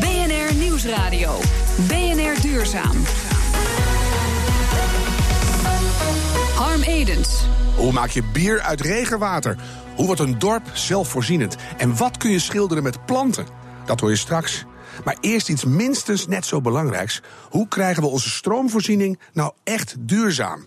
BNR Nieuwsradio. BNR Duurzaam. Harm Edens. Hoe maak je bier uit regenwater? Hoe wordt een dorp zelfvoorzienend? En wat kun je schilderen met planten? Dat hoor je straks. Maar eerst iets minstens net zo belangrijks. Hoe krijgen we onze stroomvoorziening nou echt duurzaam?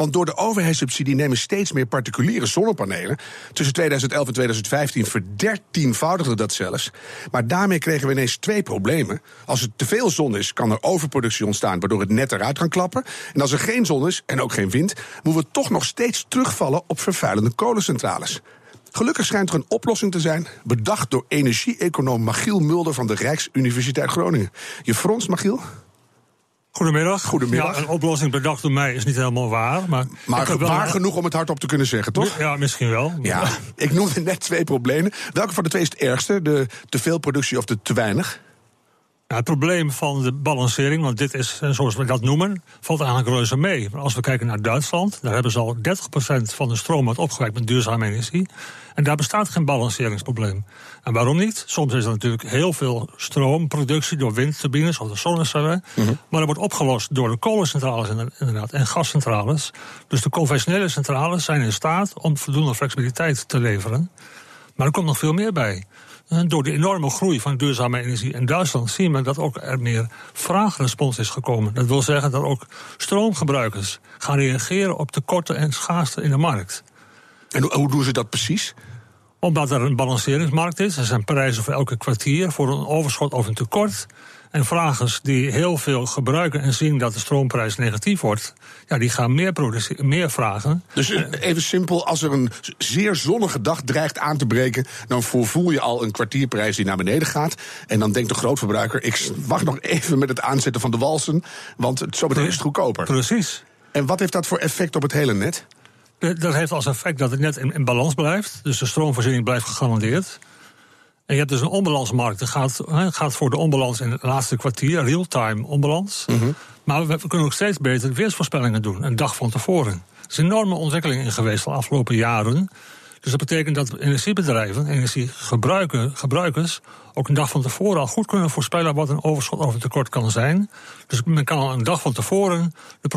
Want door de overheidssubsidie nemen steeds meer particuliere zonnepanelen. Tussen 2011 en 2015 verdertienvoudigde dat zelfs. Maar daarmee kregen we ineens twee problemen. Als er te veel zon is, kan er overproductie ontstaan, waardoor het net eruit kan klappen. En als er geen zon is en ook geen wind, moeten we toch nog steeds terugvallen op vervuilende kolencentrales. Gelukkig schijnt er een oplossing te zijn, bedacht door energie-econoom Magiel Mulder van de Rijksuniversiteit Groningen. Je frons, Magiel? Goedemiddag. Goedemiddag. Ja, een oplossing bedacht door mij is niet helemaal waar. Maar, Maar waar genoeg om het hardop te kunnen zeggen, toch? Ja, misschien wel. Ja, ik noemde net twee problemen. Welke van de twee is het ergste? De te veel productie of de te weinig? Ja, het probleem van de balancering, want dit is eh, zoals we dat noemen, valt eigenlijk reuze mee. Maar als we kijken naar Duitsland, daar hebben ze al 30% van de stroom wordt opgewekt met duurzame energie. En daar bestaat geen balanceringsprobleem. En waarom niet? Soms is er natuurlijk heel veel stroomproductie door windturbines of de zonnecellen. Maar dat wordt opgelost door de kolencentrales inder- inderdaad en gascentrales. Dus de conventionele centrales zijn in staat om voldoende flexibiliteit te leveren. Maar er komt nog veel meer bij. En Door de enorme groei van duurzame energie in Duitsland zien we dat ook er meer vraagrespons is gekomen. Dat wil zeggen dat ook stroomgebruikers gaan reageren op tekorten en schaarste in de markt. En hoe, hoe doen ze dat precies? Omdat er een balanceringsmarkt is, er zijn prijzen voor elke kwartier voor een overschot of een tekort. En vragers die heel veel gebruiken en zien dat de stroomprijs negatief wordt, ja, die gaan meer, meer vragen. Dus eh, even simpel, als er een zeer zonnige dag dreigt aan te breken... dan voorvoel je al een kwartierprijs die naar beneden gaat. En dan denkt de grootverbruiker... ik wacht nog even met het aanzetten van de walsen... want het zometeen is het goedkoper. Precies. En wat heeft dat voor effect op het hele net? Dat heeft als effect dat het net in, in balans blijft. Dus de stroomvoorziening blijft gegarandeerd. En je hebt dus een onbalansmarkt. Dat gaat, gaat voor de onbalans in het laatste kwartier, real-time onbalans. Maar we, we kunnen ook steeds beter weersvoorspellingen doen, een dag van tevoren. Er is een enorme ontwikkeling in geweest de afgelopen jaren. Dus dat betekent dat energiebedrijven, energiegebruikers, gebruikers, ook een dag van tevoren al goed kunnen voorspellen wat een overschot of een tekort kan zijn. Dus men kan al een dag van tevoren de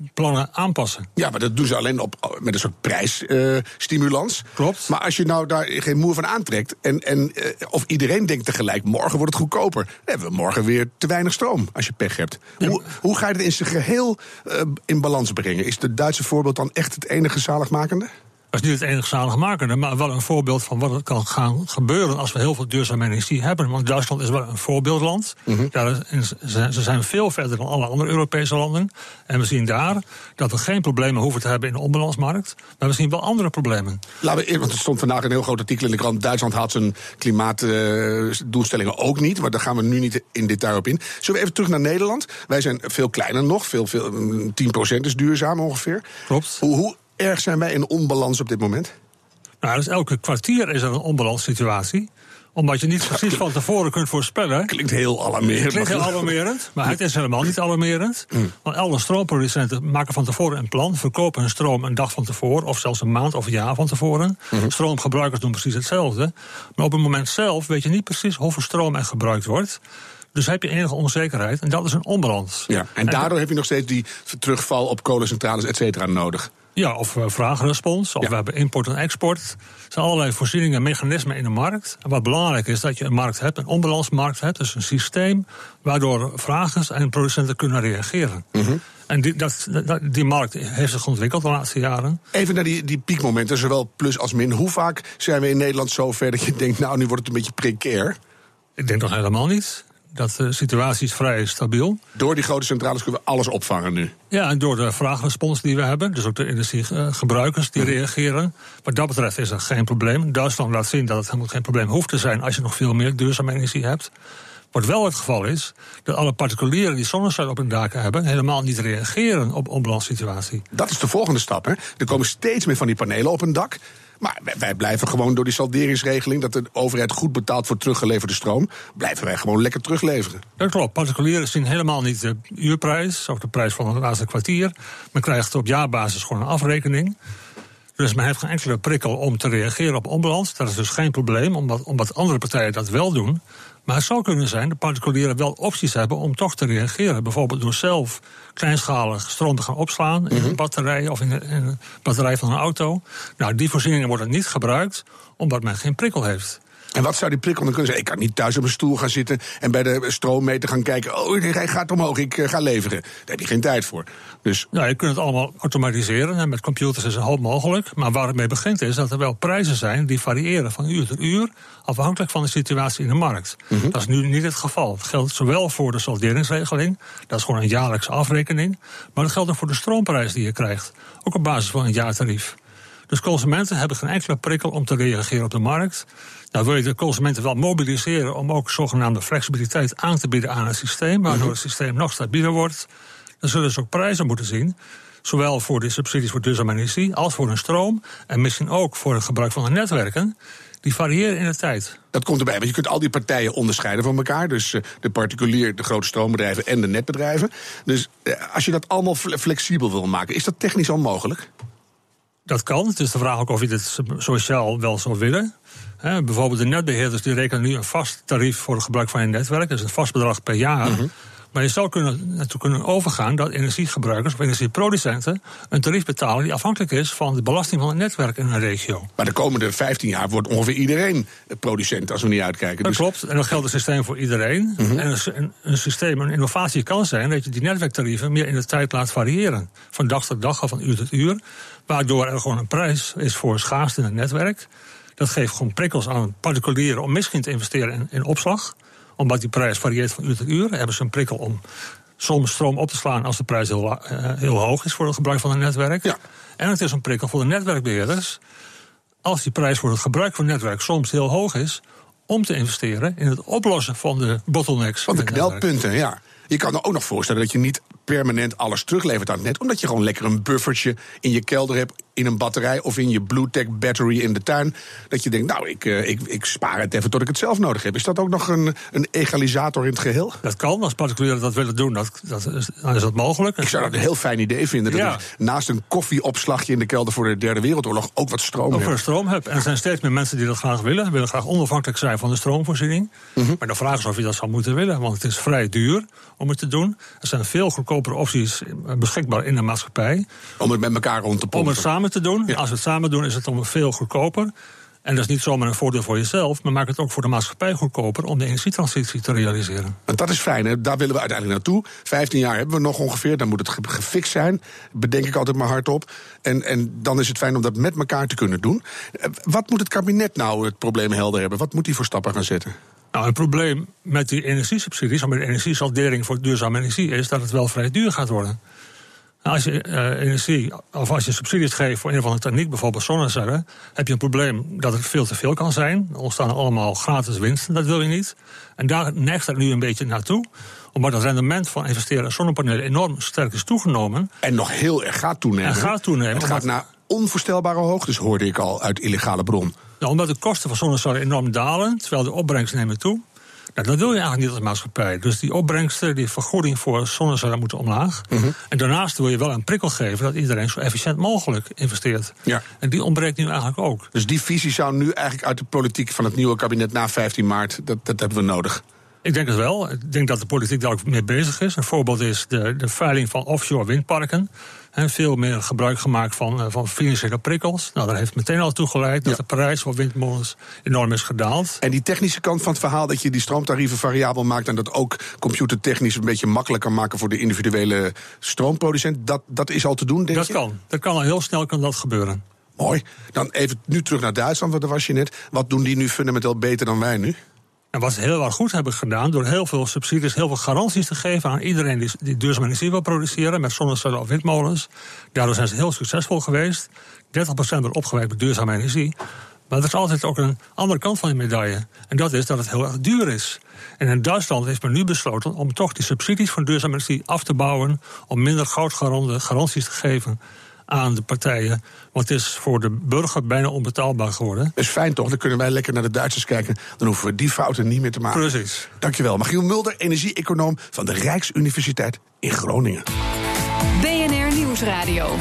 productieplannen aanpassen. Ja, maar dat doen ze alleen op, met een soort prijsstimulans. Klopt. Maar als je nou daar geen moer van aantrekt... en, en eh, of iedereen denkt tegelijk, morgen wordt het goedkoper... dan hebben we morgen weer te weinig stroom, als je pech hebt. Hoe, hoe ga je het in zijn geheel eh, in balans brengen? Is het Duitse voorbeeld dan echt het enige zaligmakende? Dat is niet het enige zaligmakende, maar wel een voorbeeld van wat er kan gaan gebeuren als we heel veel duurzame energie hebben. Want Duitsland is wel een voorbeeldland. Ja, ze zijn veel verder dan alle andere Europese landen. En we zien daar dat we geen problemen hoeven te hebben in de onbalansmarkt. Maar we zien wel andere problemen. Laten we eerst, want er stond vandaag een heel groot artikel in de krant. Duitsland had zijn klimaatdoelstellingen ook niet. Maar daar gaan we nu niet in detail op in. Zullen we even terug naar Nederland? Wij zijn veel kleiner nog. Veel, veel, mm, 10% is duurzaam ongeveer. Klopt. Hoe, hoe erg zijn wij in onbalans op dit moment? Nou, dus elke kwartier is er een onbalanssituatie. Omdat je niet precies van tevoren kunt voorspellen. Klinkt heel alarmerend. Klinkt heel alarmerend, maar het is helemaal niet alarmerend. Want alle stroomproducenten maken van tevoren een plan, verkopen hun stroom een dag van tevoren, of zelfs een maand of een jaar van tevoren. Stroomgebruikers doen precies hetzelfde. Maar op het moment zelf weet je niet precies hoeveel stroom er gebruikt wordt. Dus heb je enige onzekerheid en dat is een onbalans. Ja, en daardoor heb je nog steeds die terugval op kolencentrales, et cetera, nodig. Ja, of uh, vraagrespons, of Ja. we hebben import en export. Er zijn allerlei voorzieningen en mechanismen in de markt. En wat belangrijk is, dat je een markt hebt, een onbalansmarkt hebt. Dus een systeem waardoor vragers en producenten kunnen reageren. En die, dat, dat- die markt heeft zich ontwikkeld de laatste jaren. Even naar die, die piekmomenten, zowel plus als min. Hoe vaak zijn we in Nederland zo ver dat je denkt, nou, nu wordt het een beetje precair? Ik denk nog helemaal niet. Dat de situatie is vrij stabiel. Door die grote centrales kunnen we alles opvangen nu. Ja, en door de vraagrespons die we hebben, dus ook de energiegebruikers die reageren. Wat dat betreft is er geen probleem. Duitsland laat zien dat het helemaal geen probleem hoeft te zijn als je nog veel meer duurzame energie hebt. Wat wel het geval is, dat alle particulieren die zonnecellen op hun daken hebben, helemaal niet reageren op onbalanssituatie. Dat is de volgende stap. Hè? Er komen steeds meer van die panelen op een dak. Maar wij, blijven gewoon door die salderingsregeling... dat de overheid goed betaalt voor teruggeleverde stroom... blijven wij gewoon lekker terugleveren. Dat klopt. Particulieren zien helemaal niet de uurprijs of de prijs van het laatste kwartier. Men krijgt op jaarbasis gewoon een afrekening. Dus men heeft geen enkele prikkel om te reageren op onbalans. Dat is dus geen probleem, omdat, omdat andere partijen dat wel doen. Maar het zou kunnen zijn dat particulieren wel opties hebben om toch te reageren. Bijvoorbeeld door zelf kleinschalig stroom te gaan opslaan in een mhm. batterij of in een, batterij van een auto. Nou, die voorzieningen worden niet gebruikt omdat men geen prikkel heeft. En wat zou die prikkel dan kunnen zijn? Ik kan niet thuis op een stoel gaan zitten en bij de stroommeter gaan kijken. Oh, hij gaat omhoog, ik eh, ga leveren. Daar heb je geen tijd voor. Dus... Nou, je kunt het allemaal automatiseren. En met computers is het hoop mogelijk. Maar waar het mee begint is dat er wel prijzen zijn die variëren van uur tot uur. Afhankelijk van de situatie in de markt. Mhm. Dat is nu niet het geval. Dat geldt zowel voor de salderingsregeling. Dat is gewoon een jaarlijkse afrekening. Maar dat geldt ook voor de stroomprijs die je krijgt. Ook op basis van een jaartarief. Dus consumenten hebben geen enkele prikkel om te reageren op de markt. Nou wil je de consumenten wel mobiliseren om ook zogenaamde flexibiliteit aan te bieden aan het systeem, waardoor mhm. het systeem nog stabieler wordt. Dan zullen ze ook prijzen moeten zien. Zowel voor de subsidies voor duurzame energie als voor hun stroom. En misschien ook voor het gebruik van de netwerken. Die variëren in de tijd. Dat komt erbij, want je kunt al die partijen onderscheiden van elkaar. Dus eh, de particulier, de grote stroombedrijven en de netbedrijven. Dus eh, als je dat allemaal flexibel wil maken, is dat technisch onmogelijk? Dat kan. Het is de vraag ook of je dit sociaal wel zou willen. bijvoorbeeld de netbeheerders die rekenen nu een vast tarief voor het gebruik van je netwerk. Dat is een vast bedrag per jaar. Mhm. Maar je zou kunnen, naartoe kunnen overgaan dat energiegebruikers of energieproducenten een tarief betalen die afhankelijk is van de belasting van het netwerk in een regio. Maar de komende 15 jaar wordt ongeveer iedereen producent als we niet uitkijken. Dat dus... klopt, en dat geldt een systeem voor iedereen. Mhm. En een, een, systeem, een innovatie kan zijn dat je die netwerktarieven meer in de tijd laat variëren. Van dag tot dag of van uur tot uur. Waardoor er gewoon een prijs is voor schaarste in het netwerk. Dat geeft gewoon prikkels aan particulieren om misschien te investeren in, in opslag omdat die prijs varieert van uur tot uur, hebben ze een prikkel om soms stroom op te slaan als de prijs heel, uh, heel hoog is voor het gebruik van het netwerk. Ja. En het is een prikkel voor de netwerkbeheerders. Als die prijs voor het gebruik van het netwerk soms heel hoog is, om te investeren in het oplossen van de bottlenecks. Van de knelpunten, ja. Je kan er ook nog voorstellen dat je niet permanent alles teruglevert aan het net. Omdat je gewoon lekker een buffertje in je kelder hebt in een batterij of in je Bluetech battery in de tuin. Dat je denkt, nou, ik, uh, ik, ik spaar het even tot ik het zelf nodig heb. Is dat ook nog een, een egalisator in het geheel? Dat kan, als particulieren dat willen doen, dat, dat is, dan is dat mogelijk. Ik zou dat een heel fijn idee vinden. Dat ja. naast een koffieopslagje in de kelder voor de Derde Wereldoorlog ook wat stroom Ook voor stroom heb. En er zijn steeds meer mensen die dat graag willen. willen graag onafhankelijk zijn van de stroomvoorziening. Mhm. Maar de vraag is of je dat zou moeten willen, want het is vrij duur om het te doen. Er zijn veel goedkopere opties beschikbaar in de maatschappij. Om het met elkaar rond te pompen. Om het samen te doen. Als we het samen doen, is het dan veel goedkoper. En dat is niet zomaar een voordeel voor jezelf, maar maakt het ook voor de maatschappij goedkoper om de energietransitie te realiseren. En dat is fijn, hè? daar willen we uiteindelijk naartoe. 15 jaar hebben we nog ongeveer, dan moet het gefixt zijn. Bedenk ik altijd maar hardop. En, en dan is het fijn om dat met elkaar te kunnen doen. Eh, wat moet het kabinet nou het probleem helder hebben? Wat moet hij voor stappen gaan zetten? Nou, een probleem met die energiesubsidies, met de energiesaldering voor duurzame energie, is dat het wel vrij duur gaat worden. Als je uh, energie, of als je subsidies geeft voor een of andere techniek, bijvoorbeeld zonnecellen, heb je een probleem dat het veel te veel kan zijn. Er ontstaan allemaal gratis winsten, dat wil je niet. En daar neigt het nu een beetje naartoe omdat het rendement van investeren in zonnepanelen enorm sterk is toegenomen. En nog heel erg gaat toenemen. En gaat toenemen. Het gaat naar onvoorstelbare hoogtes, hoorde ik al uit illegale bron. Nou, omdat de kosten van zonnecellen enorm dalen, terwijl de opbrengsten nemen toe. Nou, dat wil je eigenlijk niet als maatschappij. Dus die opbrengsten, die vergoeding voor zonnecellen moeten omlaag. Mhm. En daarnaast wil je wel een prikkel geven dat iedereen zo efficiënt mogelijk investeert. Ja. En die ontbreekt nu eigenlijk ook. Dus die visie zou nu eigenlijk uit de politiek van het nieuwe kabinet na 15 maart, dat, dat hebben we nodig. Ik denk het wel. Ik denk dat de politiek daar ook mee bezig is. Een voorbeeld is de, de veiling van offshore windparken. En veel meer gebruik gemaakt van, eh, van financiële prikkels. Nou, dat heeft meteen al toegeleid dat de prijs van windmolens enorm is gedaald. En die technische kant van het verhaal, dat je die stroomtarieven variabel maakt en dat ook computertechnisch een beetje makkelijker maken voor de individuele stroomproducent, dat, dat is al te doen, denk dat kan. Dat kan al heel snel kan dat gebeuren. Mooi. Dan even nu terug naar Duitsland, want daar was je net. Wat doen die nu fundamenteel beter dan wij nu? En wat ze heel erg goed hebben gedaan, door heel veel subsidies, heel veel garanties te geven aan iedereen die, duurzame energie wil produceren, met zonnecellen of windmolens. Daardoor zijn ze heel succesvol geweest. 30% wordt opgewekt met duurzame energie. Maar er is altijd ook een andere kant van de medaille. En dat is dat het heel erg duur is. En in Duitsland heeft men nu besloten om toch die subsidies van duurzame energie af te bouwen. Om minder goudgarantie garanties te geven aan de partijen. Want het is voor de burger bijna onbetaalbaar geworden. Dat is fijn toch? Dan kunnen wij lekker naar de Duitsers kijken. Dan hoeven we die fouten niet meer te maken. Precies. Dankjewel. Magiel Mulder, energie-econoom van de Rijksuniversiteit in Groningen. BNR Nieuwsradio.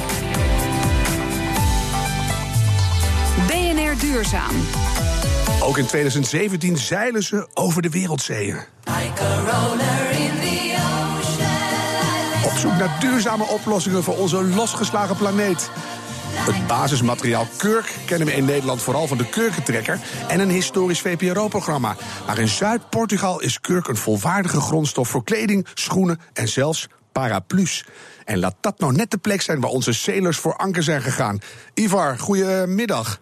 duurzaam. Ook in 2017 zeilen ze over de wereldzeeën. Naar duurzame oplossingen voor onze losgeslagen planeet. Het basismateriaal kurk kennen we in Nederland vooral van de kurkentrekker en een historisch VPRO-programma. Maar in Zuid-Portugal is kurk een volwaardige grondstof voor kleding, schoenen en zelfs paraplu's. En laat dat nou net de plek zijn waar onze sailors voor anker zijn gegaan. Ivar, goedemiddag.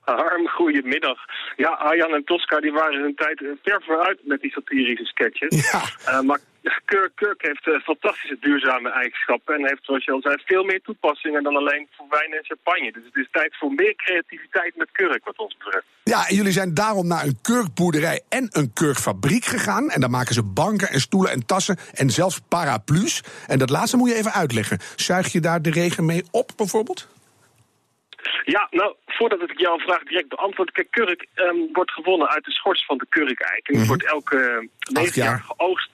Harm, goedemiddag. Ja, Arjan en Tosca die waren hun tijd eh, ver vooruit met die satirische sketches. Ja. Uh, maar Kirk, Kirk heeft uh, fantastische duurzame eigenschappen en heeft, zoals je al zei, veel meer toepassingen dan alleen voor wijn en champagne. Dus het is tijd voor meer creativiteit met kurk, wat ons betreft. Ja, en jullie zijn daarom naar een kurkboerderij en een kurkfabriek gegaan. En daar maken ze banken en stoelen en tassen en zelfs paraplu's. En dat laatste moet je even uitleggen. Zuig je daar de regen mee op, bijvoorbeeld? Ja, nou, voordat ik jouw vraag direct beantwoord. Kijk, kurk um, wordt gewonnen uit de schors van de kurkeik. En die Mhm. wordt elke negen jaar. jaar geoogst.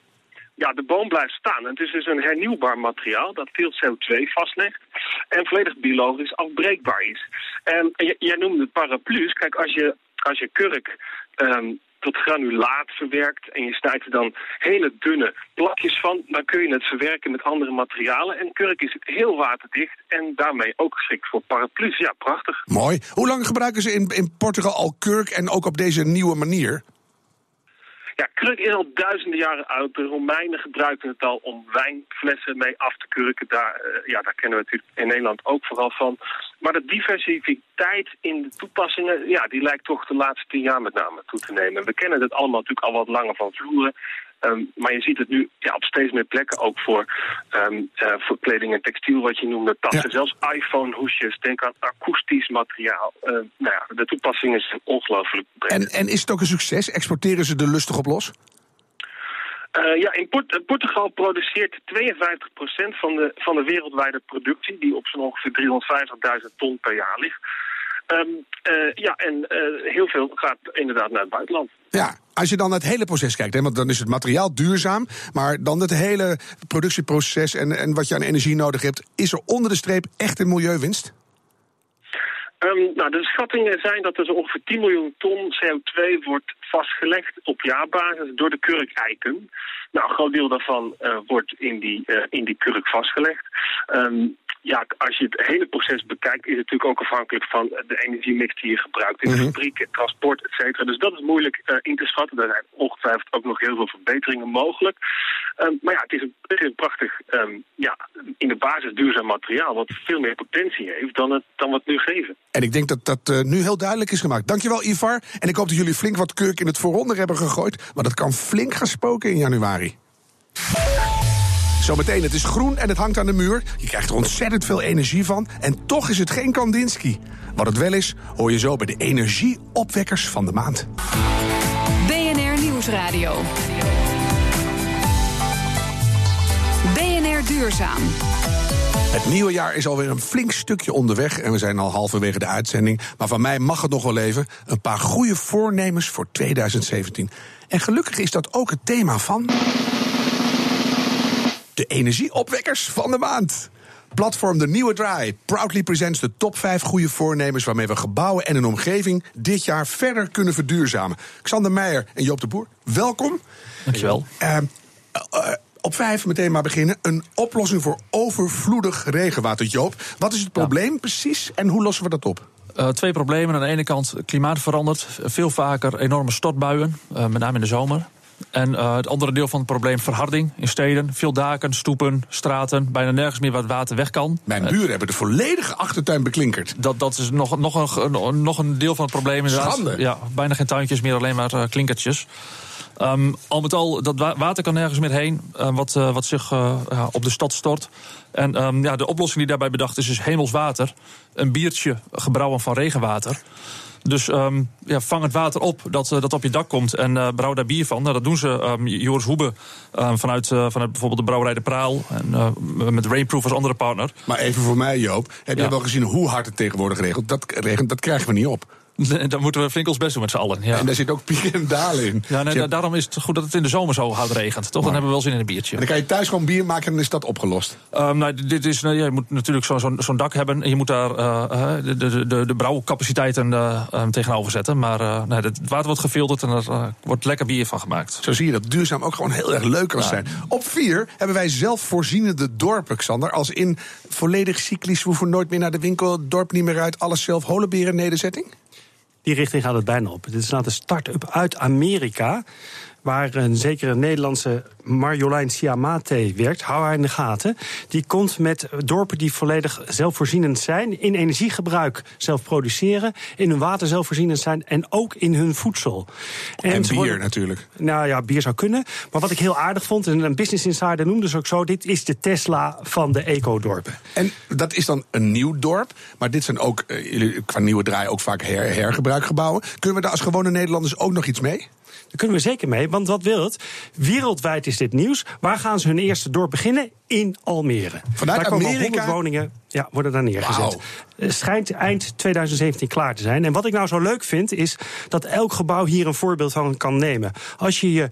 Ja, de boom blijft staan. Het is dus een hernieuwbaar materiaal dat veel CO2 vastlegt. En volledig biologisch afbreekbaar is. En jij noemde het paraplu's. Kijk, als je, als je kurk ehm, tot granulaat verwerkt en je snijdt er dan hele dunne plakjes van, dan kun je het verwerken met andere materialen. En kurk is heel waterdicht en daarmee ook geschikt voor paraplu's. Ja, prachtig. Mooi. Hoe lang gebruiken ze in, in Portugal al kurk en ook op deze nieuwe manier? Ja, kurk is al duizenden jaren oud. De Romeinen gebruikten het al om wijnflessen mee af te kurken. Daar, eh, ja, daar kennen we natuurlijk in Nederland ook vooral van. Maar de diversiteit in de toepassingen, ja, die lijkt toch de laatste tien jaar met name toe te nemen. We kennen het allemaal natuurlijk al wat langer van vloeren. Ehm, maar je ziet het nu ja, op steeds meer plekken ook voor, ehm, eh, voor kleding en textiel, wat je noemde, tassen. Ja. Zelfs iPhone-hoesjes. Denk aan akoestisch materiaal. Eh, nou ja, de toepassingen zijn ongelooflijk breed. En, en is het ook een succes? Exporteren ze er lustig op los? Eh, ja, in Port- Portugal produceert 52% van de, van de wereldwijde productie, die op zo'n ongeveer 350.000 ton per jaar ligt. Ehm, eh, ja, en heel veel gaat inderdaad naar het buitenland. Ja, als je dan het hele proces kijkt, hè, want dan is het materiaal duurzaam, maar dan het hele productieproces en, en wat je aan energie nodig hebt, is er onder de streep echt een milieuwinst? Ehm, nou, de schattingen zijn dat er zo ongeveer 10 miljoen ton CO2 wordt vastgelegd op jaarbasis door de kurkeiken. Nou, een groot deel daarvan eh, wordt in die, eh, in die kurk vastgelegd. Ehm, ja, als je het hele proces bekijkt, is het natuurlijk ook afhankelijk van de energiemix die je gebruikt in de Mhm. fabriek, transport, et cetera. Dus dat is moeilijk eh, in te schatten. Er zijn ongetwijfeld ook nog heel veel verbeteringen mogelijk. Ehm, maar ja, het is een, het is een prachtig, ehm, ja, in de basis duurzaam materiaal, wat veel meer potentie heeft dan, het, dan wat nu geven. En ik denk dat dat eh, nu heel duidelijk is gemaakt. Dankjewel, Ivar. En ik hoop dat jullie flink wat kurk in het vooronder hebben gegooid. Maar dat kan flink gaan spoken in januari. Zometeen, het is groen en het hangt aan de muur. Je krijgt er ontzettend veel energie van. En toch is het geen Kandinsky. Wat het wel is, hoor je zo bij de energieopwekkers van de maand. BNR Nieuwsradio. BNR Duurzaam. Het nieuwe jaar is alweer een flink stukje onderweg en we zijn al halverwege de uitzending. Maar van mij mag het nog wel even. Een paar goede voornemens voor 2017. En gelukkig is dat ook het thema van. De energieopwekkers van de maand. Platform De Nieuwe Draai proudly presents de top 5 goede voornemens waarmee we gebouwen en een omgeving dit jaar verder kunnen verduurzamen. Xander Meijer en Joop de Boer, welkom. Dankjewel. Eh, op vijf meteen maar beginnen. Een oplossing voor overvloedig regenwater. Joop, wat is het probleem precies en hoe lossen we dat op? Eh, twee problemen. Aan de ene kant, klimaat verandert. Veel vaker enorme stortbuien, met name in de zomer. En eh, het andere deel van het probleem, verharding in steden. Veel daken, stoepen, straten. Bijna nergens meer waar het water weg kan. Mijn Eh, buren hebben de volledige achtertuin beklinkerd. dat, dat is nog, nog, een, nog een deel van het probleem inderdaad. Schande. Ja, bijna geen tuintjes meer, alleen maar eh, klinkertjes. Ehm, al met al, dat wa- water kan nergens meer heen, wat, wat zich ja, op de stad stort. En ehm, ja, de oplossing die daarbij bedacht is, is hemelswater. Een biertje gebrouwen van regenwater. Dus ehm, ja, vang het water op dat, eh, dat op je dak komt en eh, brouw daar bier van. Nou, dat doen ze. ehm, Joris Hoebe ehm, vanuit, eh, vanuit bijvoorbeeld de brouwerij De Praal. En met Rainproof als andere partner. Maar even voor mij, Joop. Heb Ja. jij wel gezien hoe hard het tegenwoordig regelt? Dat, regent, dat krijgen we niet op. Dan moeten we flink ons best doen met z'n allen. Ja. En daar zit ook pieken en dalen in. Ja, nee, je hebt- daarom is het goed dat het in de zomer zo hard regent. Toch? Dan hebben we wel zin in een biertje. En dan kan je thuis gewoon bier maken en dan is dat opgelost. Ehm, nou, dit is, nou, ja, je moet natuurlijk zo- zo'n zo'n dak hebben. En je moet daar eh, eh, de, de, de, de brouwcapaciteiten eh, tegenover zetten. Maar nee, het water wordt gefilterd en er wordt lekker bier van gemaakt. Zo zie je dat duurzaam ook gewoon heel erg leuk kan zijn. Op vier hebben wij zelfvoorzienende dorpen, Xander. Als in volledig cyclisch, we hoeven nooit meer naar de winkel, het dorp niet meer uit, alles zelf, holenberen nederzetting? Die richting gaat het bijna op. Dit is nou de start-up uit Amerika. Waar een zekere Nederlandse Marjolein Siamate werkt. Hou haar in de gaten. Die komt met dorpen die volledig zelfvoorzienend zijn. In energiegebruik zelf produceren. In hun water zelfvoorzienend zijn. En ook in hun voedsel. En, bier worden- natuurlijk. nou ja, bier zou kunnen. Maar wat ik heel aardig vond, en een Business Insider noemde ze ook zo... dit is de Tesla van de ecodorpen. En dat is dan een nieuw dorp. Maar dit zijn ook, eh, qua nieuwe draai, ook vaak her, hergebruikgebouwen. Kunnen we daar als gewone Nederlanders ook nog iets mee? Daar kunnen we zeker mee, want wat wil het? Wereldwijd is dit nieuws. Waar gaan ze hun eerste dorp beginnen? In Almere. Vanuit daar komen al Amerika? 100 woningen ja, worden daar neergezet. Wauw. Het schijnt eind 2017 klaar te zijn. En wat ik nou zo leuk vind, is dat elk gebouw hier een voorbeeld van kan nemen. Als je je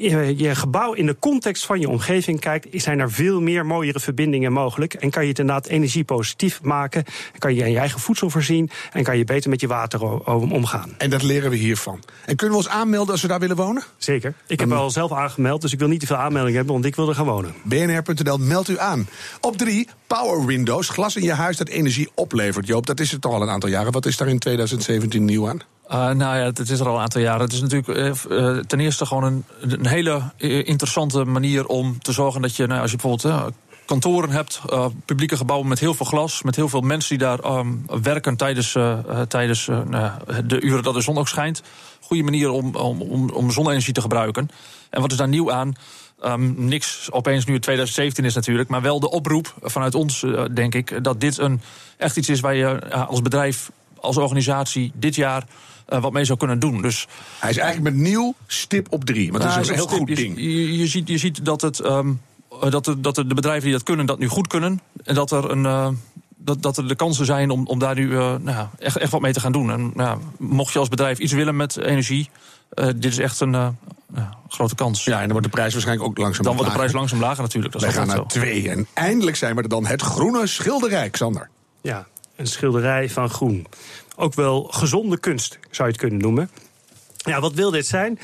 je je gebouw in de context van je omgeving kijkt, zijn er veel meer mooiere verbindingen mogelijk. En kan je het inderdaad energiepositief maken. En kan je je eigen voedsel voorzien. En kan je beter met je water omgaan. En dat leren we hiervan. En kunnen we ons aanmelden als we daar willen wonen? Zeker. Ik heb me al zelf aangemeld, dus ik wil niet te veel aanmeldingen hebben, want ik wil er gaan wonen. bnr.nl, meld u aan. Op drie, Power Windows. Glas in je huis dat energie oplevert. Joop, dat is het al een aantal jaren. Wat is daar in 2017 nieuw aan? Uh, nou ja, het is er al een aantal jaren. Het is natuurlijk eh, eh, ten eerste gewoon een, een hele eh, interessante manier om te zorgen dat je, nou, als je bijvoorbeeld eh, kantoren hebt, eh, publieke gebouwen met heel veel glas, met heel veel mensen die daar ehm, werken tijdens, eh, eh, tijdens eh, nou de uren dat de zon ook schijnt. Goede manier om, om, om, om zonne-energie te gebruiken. En wat is daar nieuw aan? Ehm, niks opeens nu het 2017 is natuurlijk, maar wel de oproep vanuit ons, eh, denk ik, dat dit een, echt iets is waar je als bedrijf, als organisatie dit jaar eh, wat mee zou kunnen doen. Dus Hij is eigenlijk met nieuw stip op drie. Want dat nou, is een heel stip. goed ding. Je, je ziet, je ziet dat, het, ehm, eh, dat, de, dat de bedrijven die dat kunnen, dat nu goed kunnen. En dat er, een, eh, dat, dat er de kansen zijn om, om daar nu eh, nou, ja, echt, echt wat mee te gaan doen. En nou, mocht je als bedrijf iets willen met energie, eh, dit is echt een eh, ja, grote kans. Ja, en dan wordt de prijs waarschijnlijk ook langzaam Dan wordt de lager. prijs langzaam lager natuurlijk. Dat is gaan naar zo. twee. En eindelijk zijn we er dan. Het groene schilderij, Xander. Ja, een schilderij van groen. Ook wel gezonde kunst, zou je het kunnen noemen. Ja, wat wil dit zijn?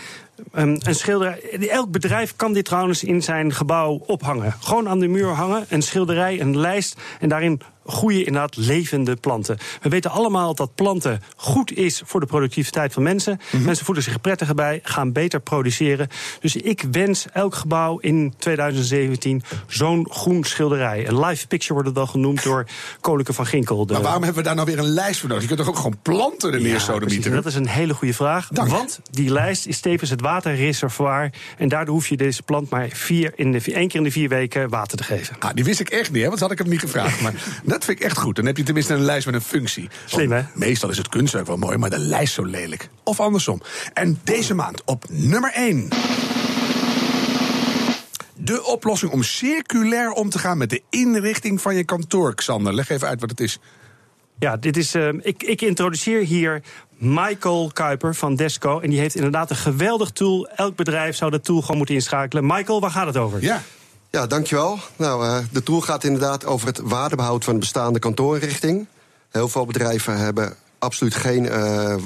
Ehm, een schilderij. Elk bedrijf kan dit trouwens in zijn gebouw ophangen. Gewoon aan de muur hangen. Een schilderij, een lijst. En daarin groeien inderdaad levende planten. We weten allemaal dat planten goed is voor de productiviteit van mensen. Mensen voelen zich prettiger bij, gaan beter produceren. Dus ik wens elk gebouw in 2017 zo'n groen schilderij. Een live picture wordt het wel genoemd door Koninkke van Ginkel. Maar waarom hebben we daar nou weer een lijst voor nodig? Je kunt toch ook gewoon planten er neer dat is een hele goede vraag. Dank. Want die lijst is tevens het waterreservoir. En daardoor hoef je deze plant maar vier in de, één keer in de vier weken water te geven. Ah, die wist ik echt niet, hè, want had ik hem niet gevraagd. Maar dat vind ik echt goed. Dan heb je tenminste een lijst met een functie. Slim, hè? Meestal is het kunstwerk wel mooi, maar de lijst zo lelijk. Of andersom. En deze maand op nummer 1. De oplossing om circulair om te gaan met de inrichting van je kantoor, Xander. Leg even uit wat het is. Ja, dit is, eh, ik, ik introduceer hier Michael Kuiper van Desco. En die heeft inderdaad een geweldig tool. Elk bedrijf zou dat tool gewoon moeten inschakelen. Michael, waar gaat het over? Ja, Ja, dankjewel. Nou, eh, de tool gaat inderdaad over het waardebehoud van de bestaande kantoorrichting. Heel veel bedrijven hebben absoluut geen eh,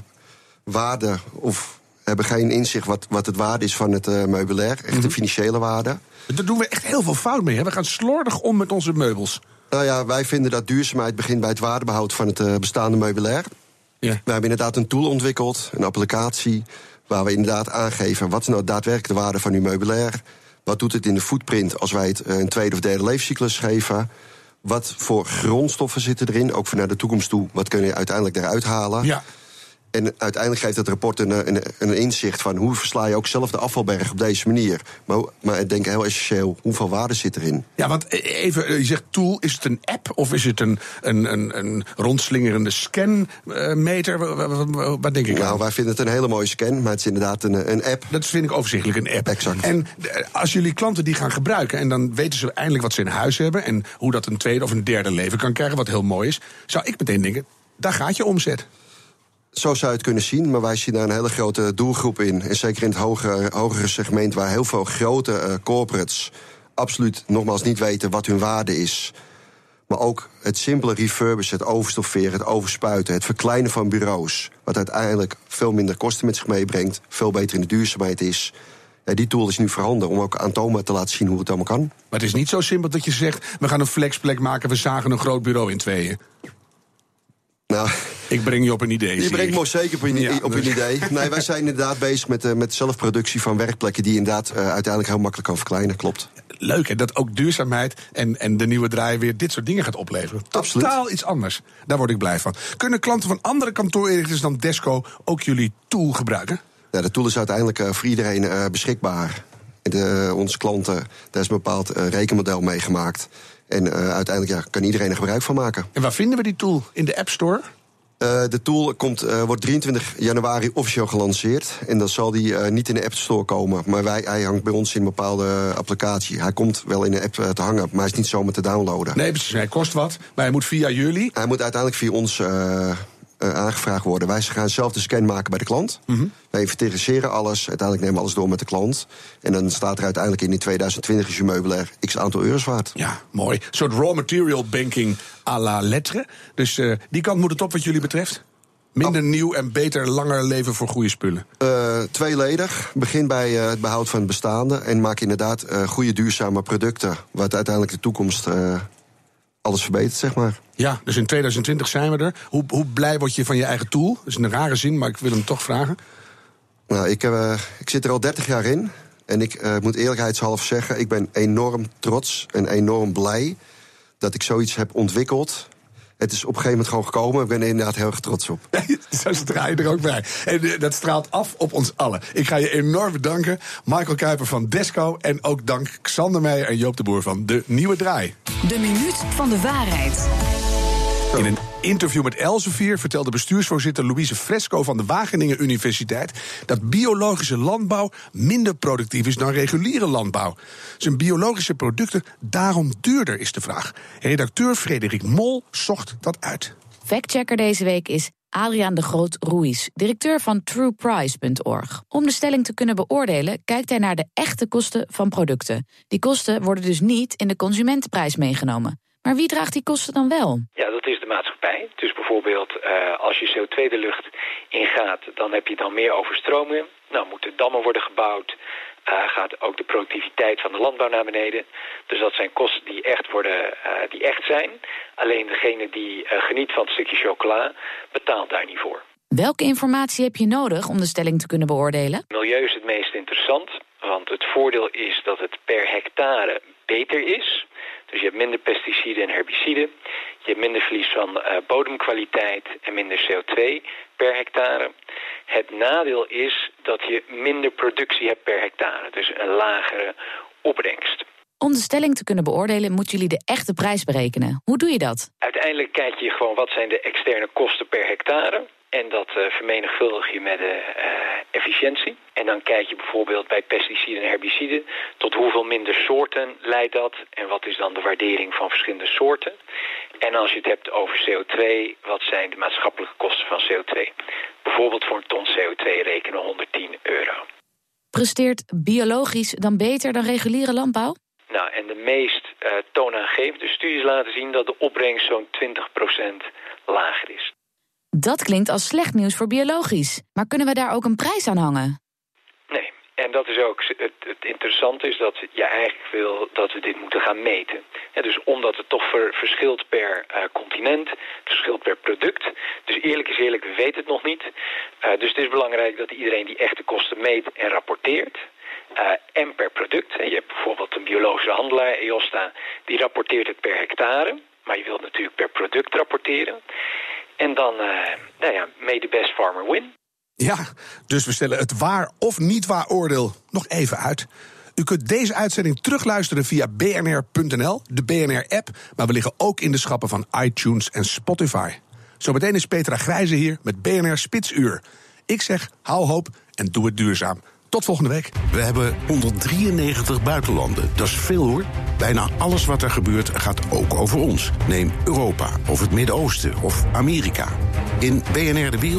waarde of hebben geen inzicht wat, wat het waarde is van het eh, meubilair. Echt de financiële waarde. daar doen we echt heel veel fout mee. Hè. We gaan slordig om met onze meubels. Nou ja, wij vinden dat duurzaamheid begint bij het waardebehoud van het bestaande meubilair. Ja. We hebben inderdaad een tool ontwikkeld, een applicatie, waar we inderdaad aangeven wat is nou daadwerkelijk de waarde van uw meubilair. Wat doet het in de footprint als wij het eh, een tweede of derde levenscyclus geven? Wat voor grondstoffen zitten erin, ook voor naar de toekomst toe? Wat kun je uiteindelijk eruit halen? Ja. En uiteindelijk geeft het rapport een, een, een inzicht van hoe versla je ook zelf de afvalberg op deze manier. Maar, maar ik denk heel essentieel, hoeveel waarde zit erin? Ja, want even, eh, je zegt tool, is het een app of is het een, een, een, een rondslingerende scanmeter? Wat denk ik Nou, aan? wij vinden het een hele mooie scan, maar het is inderdaad een, een app. Dat vind ik overzichtelijk, een app. Exact. En eh, als jullie klanten die gaan gebruiken... en dan weten ze eindelijk wat ze in huis hebben... en hoe dat een tweede of een derde leven kan krijgen, wat heel mooi is... zou ik meteen denken, daar gaat je omzet. Zo zou je het kunnen zien, maar wij zien daar een hele grote doelgroep in. En zeker in het hogere, hogere segment, waar heel veel grote uh, corporates absoluut nogmaals niet weten wat hun waarde is. Maar ook het simpele refurbishen, het overstofferen, het overspuiten, het verkleinen van bureaus. Wat uiteindelijk veel minder kosten met zich meebrengt, veel beter in de duurzaamheid is. Ja, die tool is nu voorhanden om ook aan Toma te laten zien hoe het allemaal kan. Maar het is niet zo simpel dat je zegt: we gaan een flexplek maken, we zagen een groot bureau in tweeën. Nou, ik breng je op een idee. Je brengt me zeker op een, ja, op een idee. Nee, wij zijn inderdaad bezig met, uh, met zelfproductie van werkplekken die inderdaad uh, uiteindelijk heel makkelijk kan verkleinen. Klopt. Leuk hè, dat ook duurzaamheid en, en de nieuwe draai weer dit soort dingen gaat opleveren. Absoluut. Totaal iets anders. Daar word ik blij van. Kunnen klanten van andere kantoorinrichters dan Desco ook jullie tool gebruiken? Ja, de tool is uiteindelijk uh, voor iedereen beschikbaar. De, onze klanten, daar is een bepaald rekenmodel mee gemaakt. En uiteindelijk ja, kan iedereen er gebruik van maken. En waar vinden we die tool? In de App Store? Uh, de tool komt, uh, wordt 23 januari officieel gelanceerd. En dan zal die uh, niet in de App Store komen. Maar wij, hij hangt bij ons in een bepaalde applicatie. Hij komt wel in de app te hangen, maar hij is niet zomaar te downloaden. Nee, precies. Hij kost wat, maar hij moet via jullie. Hij moet uiteindelijk via ons uh, aangevraagd worden. Wij gaan zelf de scan maken bij de klant. Mm -hmm. Wij inventariseren alles. Uiteindelijk nemen we alles door met de klant. En dan staat er uiteindelijk in in 2020 is je meubilair x aantal euro's waard. Ja, mooi. Een soort raw material banking à la lettre. Dus uh, die kant moet het op wat jullie betreft? Minder oh. nieuw en beter langer leven voor goede spullen? Uh, tweeledig. Begin bij uh, het behoud van het bestaande. En maak inderdaad uh, goede duurzame producten. Wat uiteindelijk de toekomst alles verbetert, zeg maar. Ja, dus in 2020 zijn we er. Hoe, hoe blij word je van je eigen tool? Dat is een rare zin, maar ik wil hem toch vragen. Nou, ik, uh, ik zit er al 30 jaar in. En ik uh, moet eerlijkheidshalve zeggen, ik ben enorm trots en enorm blij dat ik zoiets heb ontwikkeld het is op een gegeven moment gewoon gekomen. Ik ben er inderdaad heel erg trots op. Zo je er ook bij. En dat straalt af op ons allen. Ik ga je enorm bedanken. Michael Kuiper van Desco. En ook dank Xander Meijer en Joop de Boer van De Nieuwe Draai. De Minuut van de Waarheid. In een interview met Elsevier vertelde bestuursvoorzitter Louise Fresco van de Wageningen Universiteit dat biologische landbouw minder productief is dan reguliere landbouw. Zijn biologische producten daarom duurder, is de vraag. Redacteur Frederik Mol zocht dat uit. Factchecker deze week is Adriaan de Groot Ruiz, directeur van TruePrice.org. Om de stelling te kunnen beoordelen, kijkt hij naar de echte kosten van producten. Die kosten worden dus niet in de consumentenprijs meegenomen. Maar wie draagt die kosten dan wel? Ja, dat is de maatschappij. Dus bijvoorbeeld uh, als je CO2 de lucht ingaat, dan heb je dan meer overstromingen. Nou, moeten dammen worden gebouwd. Uh, gaat ook de productiviteit van de landbouw naar beneden. Dus dat zijn kosten die echt, worden, uh, die echt zijn. Alleen degene die geniet van het stukje chocola, betaalt daar niet voor. Welke informatie heb je nodig om de stelling te kunnen beoordelen? Milieu is het meest interessant, want het voordeel is dat het per hectare beter is. Dus je hebt minder pesticiden en herbiciden. Je hebt minder verlies van uh, bodemkwaliteit en minder CO2 per hectare. Het nadeel is dat je minder productie hebt per hectare. Dus een lagere opbrengst. Om de stelling te kunnen beoordelen, moeten jullie de echte prijs berekenen. Hoe doe je dat? Uiteindelijk kijk je gewoon wat zijn de externe kosten per hectare. En dat uh, vermenigvuldig je met de uh, efficiëntie. En dan kijk je bijvoorbeeld bij pesticiden en herbiciden... tot hoeveel minder soorten leidt dat... en wat is dan de waardering van verschillende soorten. En als je het hebt over CO2, wat zijn de maatschappelijke kosten van CO2? Bijvoorbeeld voor een ton CO2 rekenen 110 euro. Presteert biologisch dan beter dan reguliere landbouw? Nou, en de meest uh, toonaangevende studies laten zien... dat de opbrengst zo'n 20% lager is. Dat klinkt als slecht nieuws voor biologisch. Maar kunnen we daar ook een prijs aan hangen? Nee, en dat is ook het, interessante is dat je eigenlijk wil dat we dit moeten gaan meten. Dus omdat het toch ver, verschilt per uh, continent, het verschilt per product. Dus eerlijk is eerlijk, we weten het nog niet. Uh, dus het is belangrijk dat iedereen die echte kosten meet en rapporteert. Uh, en per product. Je hebt bijvoorbeeld een biologische handelaar, EOSTA, die rapporteert het per hectare. Maar je wilt natuurlijk per product rapporteren. En dan, uh, nou ja, may the best farmer win. Ja, dus we stellen het waar of niet waar oordeel nog even uit. U kunt deze uitzending terugluisteren via bnr.nl, de BNR-app... maar we liggen ook in de schappen van iTunes en Spotify. Zometeen is Petra Grijze hier met BNR Spitsuur. Ik zeg, hou hoop en doe het duurzaam. Tot volgende week. We hebben 193 buitenlanden. Dat is veel hoor. Bijna alles wat er gebeurt gaat ook over ons. Neem Europa of het Midden-Oosten of Amerika. In BNR de Wereld